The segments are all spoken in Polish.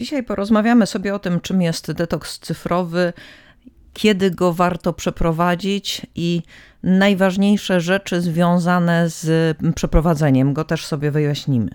Dzisiaj porozmawiamy sobie o tym, czym jest detoks cyfrowy, kiedy go warto przeprowadzić i najważniejsze rzeczy związane z przeprowadzeniem go też sobie wyjaśnimy.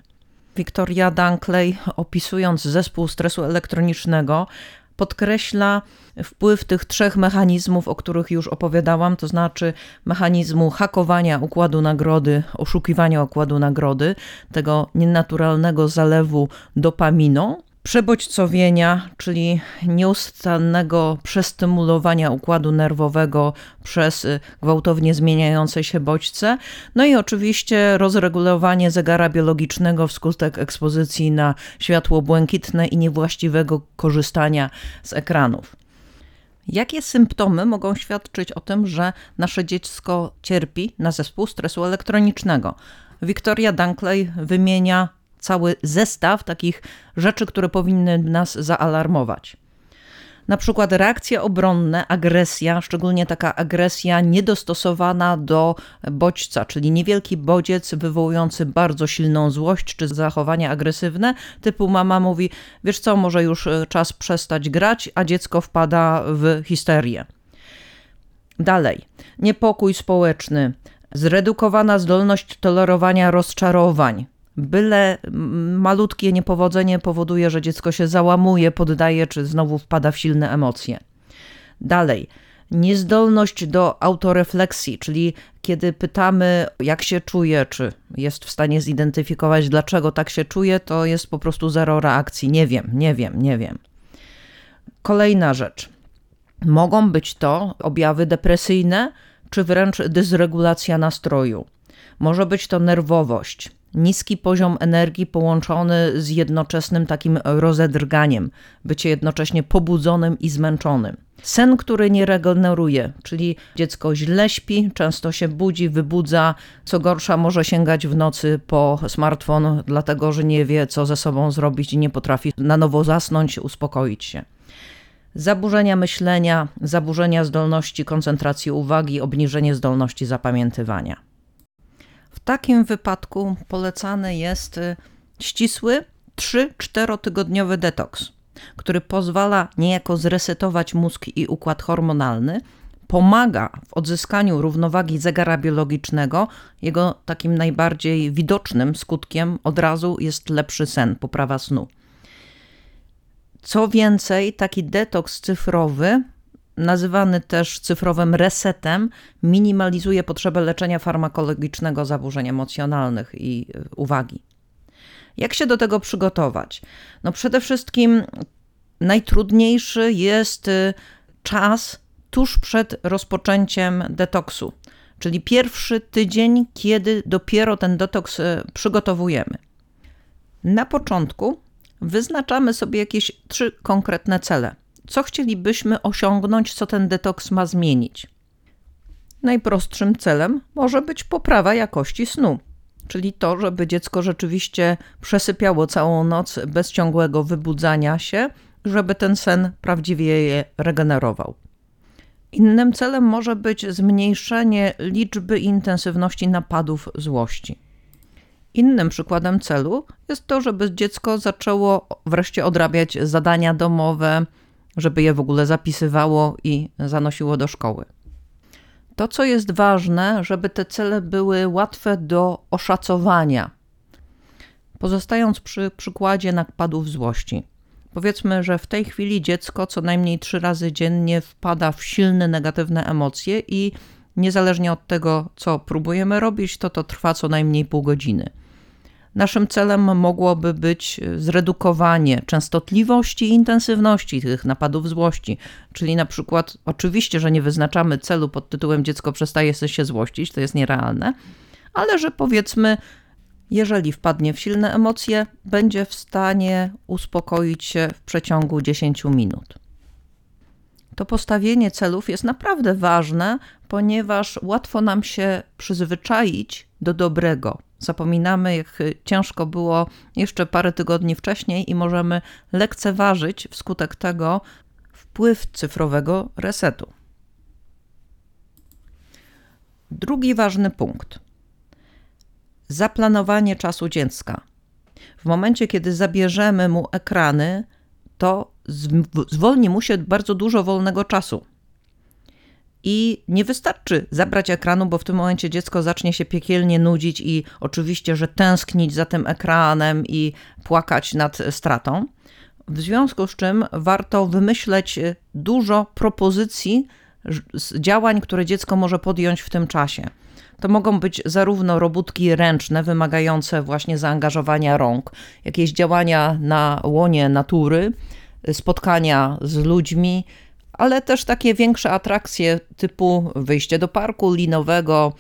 Victoria Dunkley, opisując zespół stresu elektronicznego, podkreśla wpływ tych trzech mechanizmów, o których już opowiadałam, to znaczy mechanizmu hakowania układu nagrody, oszukiwania układu nagrody, tego nienaturalnego zalewu dopaminą przebodźcowienia, czyli nieustannego przestymulowania układu nerwowego przez y, gwałtownie zmieniające się bodźce, no i oczywiście rozregulowanie zegara biologicznego wskutek ekspozycji na światło błękitne i niewłaściwego korzystania z ekranów. Jakie symptomy mogą świadczyć o tym, że nasze dziecko cierpi na zespół stresu elektronicznego? Victoria Dunkley wymienia cały zestaw takich rzeczy, które powinny nas zaalarmować. Na przykład reakcje obronne, agresja, szczególnie taka agresja niedostosowana do bodźca, czyli niewielki bodziec wywołujący bardzo silną złość czy zachowania agresywne, typu mama mówi: Wiesz co, może już e, czas przestać grać, a dziecko wpada w histerię. Dalej, niepokój społeczny, zredukowana zdolność tolerowania rozczarowań, Byle malutkie niepowodzenie powoduje, że dziecko się załamuje, poddaje, czy znowu wpada w silne emocje. Dalej, niezdolność do autorefleksji, czyli kiedy pytamy, jak się czuje, czy jest w stanie zidentyfikować, dlaczego tak się czuje, to jest po prostu zero reakcji. Nie wiem, nie wiem, nie wiem. Kolejna rzecz. Mogą być to objawy depresyjne, czy wręcz dysregulacja nastroju. Może być to nerwowość, niski poziom energii połączony z jednoczesnym takim rozedrganiem, bycie jednocześnie pobudzonym i zmęczonym. Sen, który nie regeneruje, czyli dziecko źle śpi, często się budzi, wybudza, co gorsza może sięgać w nocy po smartfon, dlatego że nie wie, co ze sobą zrobić i nie potrafi na nowo zasnąć, uspokoić się. Zaburzenia myślenia, zaburzenia zdolności koncentracji uwagi, obniżenie zdolności zapamiętywania takim wypadku polecany jest y, ścisły 3-4 tygodniowy detoks, który pozwala niejako zresetować mózg i układ hormonalny, pomaga w odzyskaniu równowagi zegara biologicznego. Jego takim najbardziej widocznym skutkiem od razu jest lepszy sen, poprawa snu. Co więcej, taki detoks cyfrowy nazywany też cyfrowym resetem, minimalizuje potrzebę leczenia farmakologicznego zaburzeń emocjonalnych i y, uwagi. Jak się do tego przygotować? No przede wszystkim najtrudniejszy jest y, czas tuż przed rozpoczęciem detoksu, czyli pierwszy tydzień, kiedy dopiero ten detoks y, przygotowujemy. Na początku wyznaczamy sobie jakieś trzy konkretne cele co chcielibyśmy osiągnąć, co ten detoks ma zmienić. Najprostszym celem może być poprawa jakości snu, czyli to, żeby dziecko rzeczywiście przesypiało całą noc bez ciągłego wybudzania się, żeby ten sen prawdziwie je regenerował. Innym celem może być zmniejszenie liczby i intensywności napadów złości. Innym przykładem celu jest to, żeby dziecko zaczęło wreszcie odrabiać zadania domowe, żeby je w ogóle zapisywało i zanosiło do szkoły. To, co jest ważne, żeby te cele były łatwe do oszacowania. Pozostając przy przykładzie napadów złości. Powiedzmy, że w tej chwili dziecko co najmniej trzy razy dziennie wpada w silne negatywne emocje i niezależnie od tego, co próbujemy robić, to to trwa co najmniej pół godziny. Naszym celem mogłoby być zredukowanie częstotliwości i intensywności tych napadów złości. Czyli na przykład, oczywiście, że nie wyznaczamy celu pod tytułem dziecko przestaje się złościć, to jest nierealne, ale że powiedzmy, jeżeli wpadnie w silne emocje, będzie w stanie uspokoić się w przeciągu 10 minut. To postawienie celów jest naprawdę ważne, ponieważ łatwo nam się przyzwyczaić do dobrego, Zapominamy, jak ciężko było jeszcze parę tygodni wcześniej, i możemy lekceważyć wskutek tego wpływ cyfrowego resetu. Drugi ważny punkt. Zaplanowanie czasu dziecka. W momencie, kiedy zabierzemy mu ekrany, to zwolni mu się bardzo dużo wolnego czasu. I nie wystarczy zabrać ekranu, bo w tym momencie dziecko zacznie się piekielnie nudzić i oczywiście, że tęsknić za tym ekranem i płakać nad stratą. W związku z czym warto wymyśleć dużo propozycji działań, które dziecko może podjąć w tym czasie. To mogą być zarówno robótki ręczne, wymagające właśnie zaangażowania rąk, jakieś działania na łonie natury, spotkania z ludźmi, ale też takie większe atrakcje typu wyjście do parku linowego,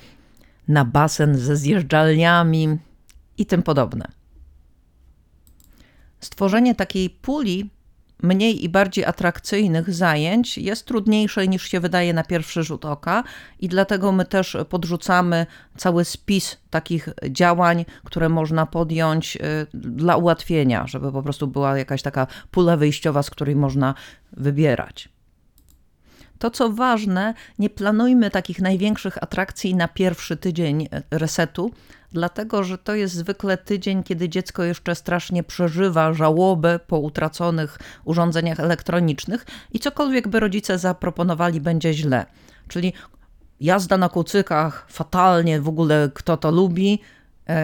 na basen ze zjeżdżalniami i tym podobne. Stworzenie takiej puli mniej i bardziej atrakcyjnych zajęć jest trudniejsze niż się wydaje na pierwszy rzut oka, i dlatego my też podrzucamy cały spis takich działań, które można podjąć y, dla ułatwienia, żeby po prostu była jakaś taka pula wyjściowa, z której można wybierać. To co ważne, nie planujmy takich największych atrakcji na pierwszy tydzień e, resetu, dlatego że to jest zwykle tydzień, kiedy dziecko jeszcze strasznie przeżywa żałobę po utraconych urządzeniach elektronicznych i cokolwiek by rodzice zaproponowali, będzie źle. Czyli jazda na kucykach, fatalnie, w ogóle kto to lubi,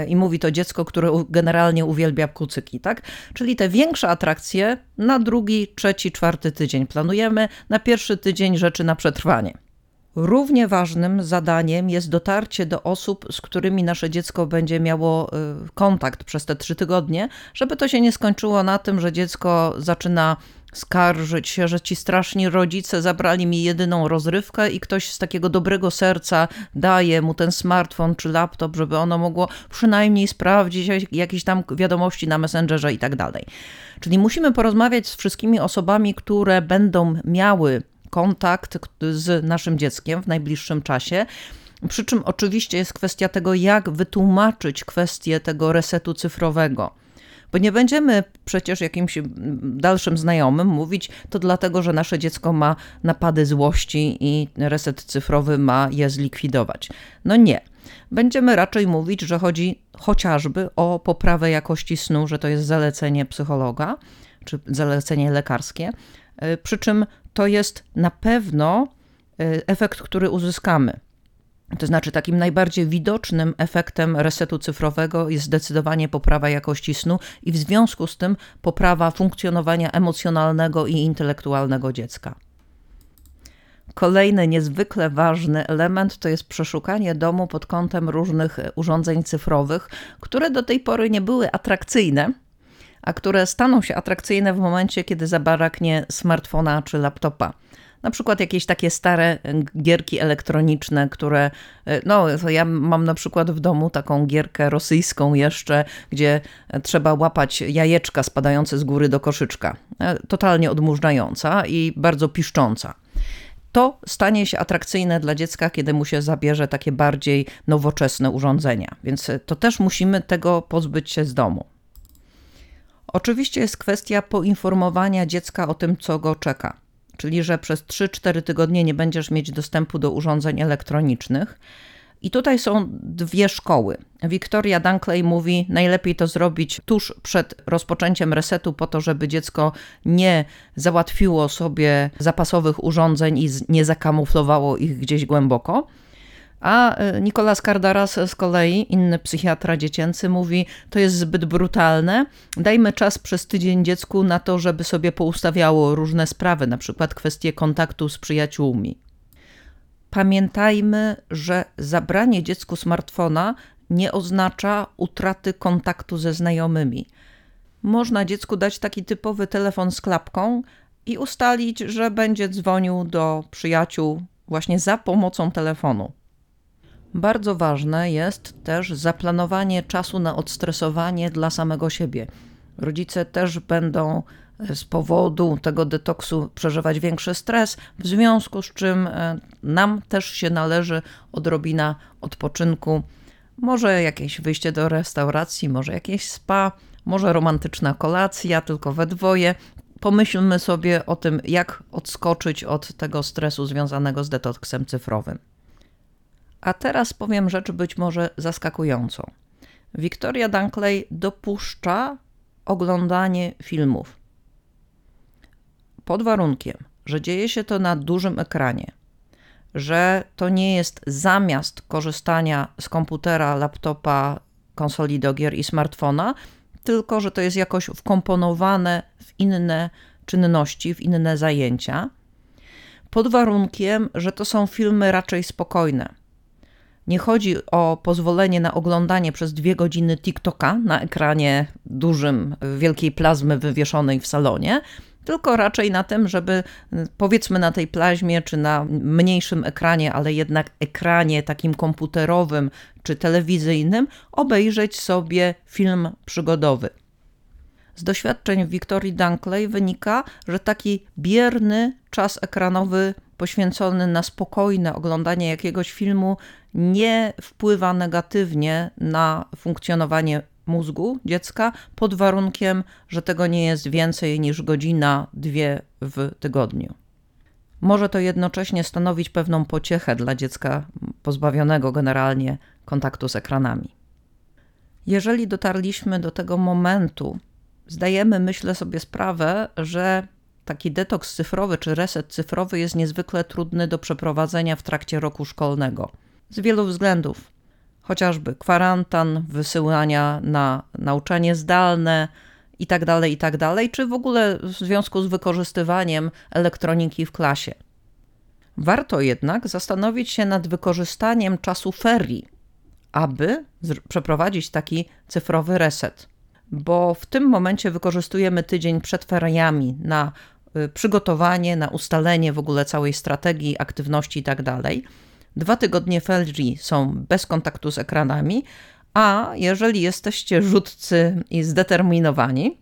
I mówi to dziecko, które generalnie uwielbia kucyki, tak? Czyli te większe atrakcje na drugi, trzeci, czwarty tydzień planujemy, na pierwszy tydzień rzeczy na przetrwanie. Równie ważnym zadaniem jest dotarcie do osób, z którymi nasze dziecko będzie miało e, kontakt przez te trzy tygodnie, żeby to się nie skończyło na tym, że dziecko zaczyna skarżyć się, że ci straszni rodzice zabrali mi jedyną rozrywkę i ktoś z takiego dobrego serca daje mu ten smartfon czy laptop, żeby ono mogło przynajmniej sprawdzić jakieś tam wiadomości na Messengerze i tak dalej. Czyli musimy porozmawiać z wszystkimi osobami, które będą miały kontakt z naszym dzieckiem w najbliższym czasie. Przy czym oczywiście jest kwestia tego, jak wytłumaczyć kwestię tego resetu cyfrowego bo nie będziemy przecież jakimś dalszym znajomym mówić, to dlatego, że nasze dziecko ma napady złości i reset cyfrowy ma je zlikwidować. No nie. Będziemy raczej mówić, że chodzi chociażby o poprawę jakości snu, że to jest zalecenie psychologa czy zalecenie lekarskie. E, przy czym to jest na pewno e, efekt, który uzyskamy. To znaczy, takim najbardziej widocznym efektem resetu cyfrowego jest zdecydowanie poprawa jakości snu i w związku z tym poprawa funkcjonowania emocjonalnego i intelektualnego dziecka. Kolejny niezwykle ważny element to jest przeszukanie domu pod kątem różnych urządzeń cyfrowych, które do tej pory nie były atrakcyjne, a które staną się atrakcyjne w momencie, kiedy zabraknie smartfona czy laptopa na przykład jakieś takie stare gierki elektroniczne, które, e, no ja mam na przykład w domu taką gierkę rosyjską jeszcze, gdzie trzeba łapać jajeczka spadające z góry do koszyczka. E, totalnie odmurzająca i bardzo piszcząca to stanie się atrakcyjne dla dziecka, kiedy mu się zabierze takie bardziej nowoczesne urządzenia. Więc to też musimy tego pozbyć się z domu. Oczywiście jest kwestia poinformowania dziecka o tym, co go czeka czyli że przez 3-4 tygodnie nie będziesz mieć dostępu do urządzeń elektronicznych. I tutaj są dwie szkoły. Victoria Dunkley mówi, najlepiej to zrobić tuż przed rozpoczęciem resetu, po to, żeby dziecko nie załatwiło sobie zapasowych urządzeń i nie zakamuflowało ich gdzieś głęboko. A e, Nicolas Cardaras z kolei, inny psychiatra dziecięcy, mówi: To jest zbyt brutalne. Dajmy czas przez tydzień dziecku na to, żeby sobie poustawiało różne sprawy, na przykład kwestie kontaktu z przyjaciółmi. Pamiętajmy, że zabranie dziecku smartfona nie oznacza utraty kontaktu ze znajomymi. Można dziecku dać taki typowy telefon z klapką i ustalić, że będzie dzwonił do przyjaciół właśnie za pomocą telefonu. Bardzo ważne jest też zaplanowanie czasu na odstresowanie dla samego siebie. Rodzice też będą e, z powodu tego detoksu przeżywać większy stres, w związku z czym e, nam też się należy odrobina odpoczynku. Może jakieś wyjście do restauracji, może jakieś spa, może romantyczna kolacja, tylko we dwoje. Pomyślmy sobie o tym, jak odskoczyć od tego stresu związanego z detoksem cyfrowym. A teraz powiem rzecz być może zaskakującą. Victoria Dunkley dopuszcza oglądanie filmów. pod warunkiem, że dzieje się to na dużym ekranie, że to nie jest zamiast korzystania z komputera, laptopa, konsoli do gier i smartfona, tylko że to jest jakoś wkomponowane w inne czynności, w inne zajęcia, pod warunkiem, że to są filmy raczej spokojne. Nie chodzi o pozwolenie na oglądanie przez dwie godziny TikToka na ekranie dużym, wielkiej plazmy wywieszonej w salonie, tylko raczej na tym, żeby powiedzmy na tej plaźmie czy na mniejszym ekranie, ale jednak ekranie takim komputerowym czy telewizyjnym, obejrzeć sobie film przygodowy. Z doświadczeń Wiktorii Dunkley wynika, że taki bierny czas ekranowy poświęcony na spokojne oglądanie jakiegoś filmu nie wpływa negatywnie na funkcjonowanie mózgu dziecka, pod warunkiem, że tego nie jest więcej niż godzina, dwie w tygodniu. Może to jednocześnie stanowić pewną pociechę dla dziecka pozbawionego generalnie kontaktu z ekranami. Jeżeli dotarliśmy do tego momentu, zdajemy, myślę sobie sprawę, że taki detoks cyfrowy czy reset cyfrowy jest niezwykle trudny do przeprowadzenia w trakcie roku szkolnego. Z wielu względów chociażby kwarantan, wysyłania na nauczanie zdalne itd., tak itd., tak czy w ogóle w związku z wykorzystywaniem elektroniki w klasie. Warto jednak zastanowić się nad wykorzystaniem czasu ferii, aby przeprowadzić taki cyfrowy reset, bo w tym momencie wykorzystujemy tydzień przed feriami na y, przygotowanie, na ustalenie w ogóle całej strategii, aktywności itd. Tak Dwa tygodnie ferii są bez kontaktu z ekranami, a jeżeli jesteście rzutcy i zdeterminowani,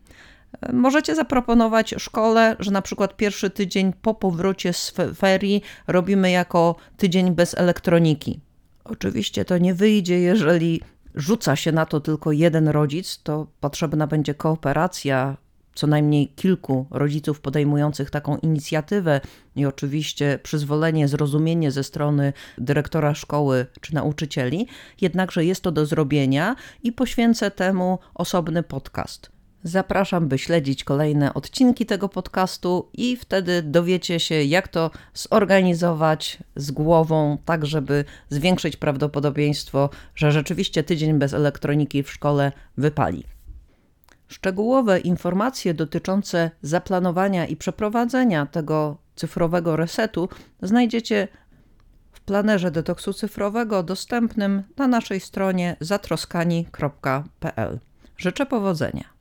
możecie zaproponować szkole, że na przykład pierwszy tydzień po powrocie z ferii robimy jako tydzień bez elektroniki. Oczywiście to nie wyjdzie, jeżeli rzuca się na to tylko jeden rodzic, to potrzebna będzie kooperacja co najmniej kilku rodziców podejmujących taką inicjatywę i oczywiście przyzwolenie, zrozumienie ze strony dyrektora szkoły czy nauczycieli, jednakże jest to do zrobienia i poświęcę temu osobny podcast. Zapraszam, by śledzić kolejne odcinki tego podcastu i wtedy dowiecie się, jak to zorganizować z głową, tak żeby zwiększyć prawdopodobieństwo, że rzeczywiście tydzień bez elektroniki w szkole wypali. Szczegółowe informacje dotyczące zaplanowania i przeprowadzenia tego cyfrowego resetu znajdziecie w planerze detoksu cyfrowego dostępnym na naszej stronie zatroskani.pl. Życzę powodzenia.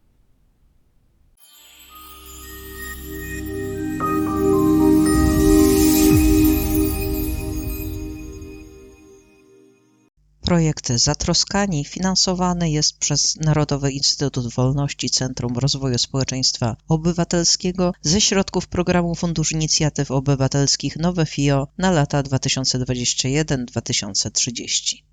Projekt Zatroskani finansowany jest przez Narodowy Instytut Wolności Centrum Rozwoju Społeczeństwa Obywatelskiego ze środków programu Fundusz Inicjatyw Obywatelskich Nowe FIO na lata 2021-2030.